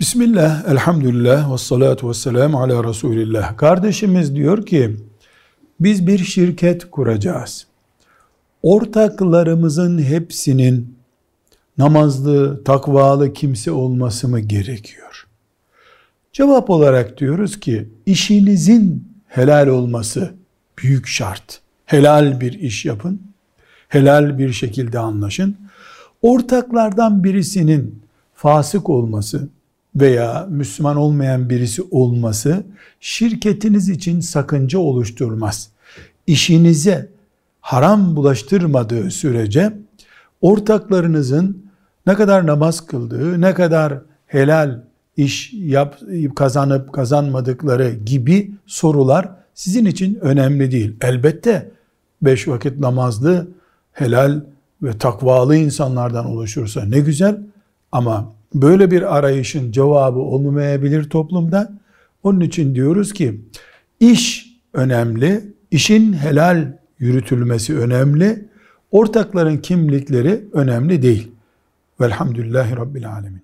Bismillah, elhamdülillah, ve salatu ve selamu ala Resulillah. Kardeşimiz diyor ki, biz bir şirket kuracağız. Ortaklarımızın hepsinin namazlı, takvalı kimse olması mı gerekiyor? Cevap olarak diyoruz ki, işinizin helal olması büyük şart. Helal bir iş yapın, helal bir şekilde anlaşın. Ortaklardan birisinin fasık olması, veya Müslüman olmayan birisi olması şirketiniz için sakınca oluşturmaz. İşinize haram bulaştırmadığı sürece ortaklarınızın ne kadar namaz kıldığı, ne kadar helal iş yap, kazanıp kazanmadıkları gibi sorular sizin için önemli değil. Elbette beş vakit namazlı, helal ve takvalı insanlardan oluşursa ne güzel ama Böyle bir arayışın cevabı olmayabilir toplumda. Onun için diyoruz ki iş önemli, işin helal yürütülmesi önemli, ortakların kimlikleri önemli değil. Velhamdülillahi Rabbil Alemin.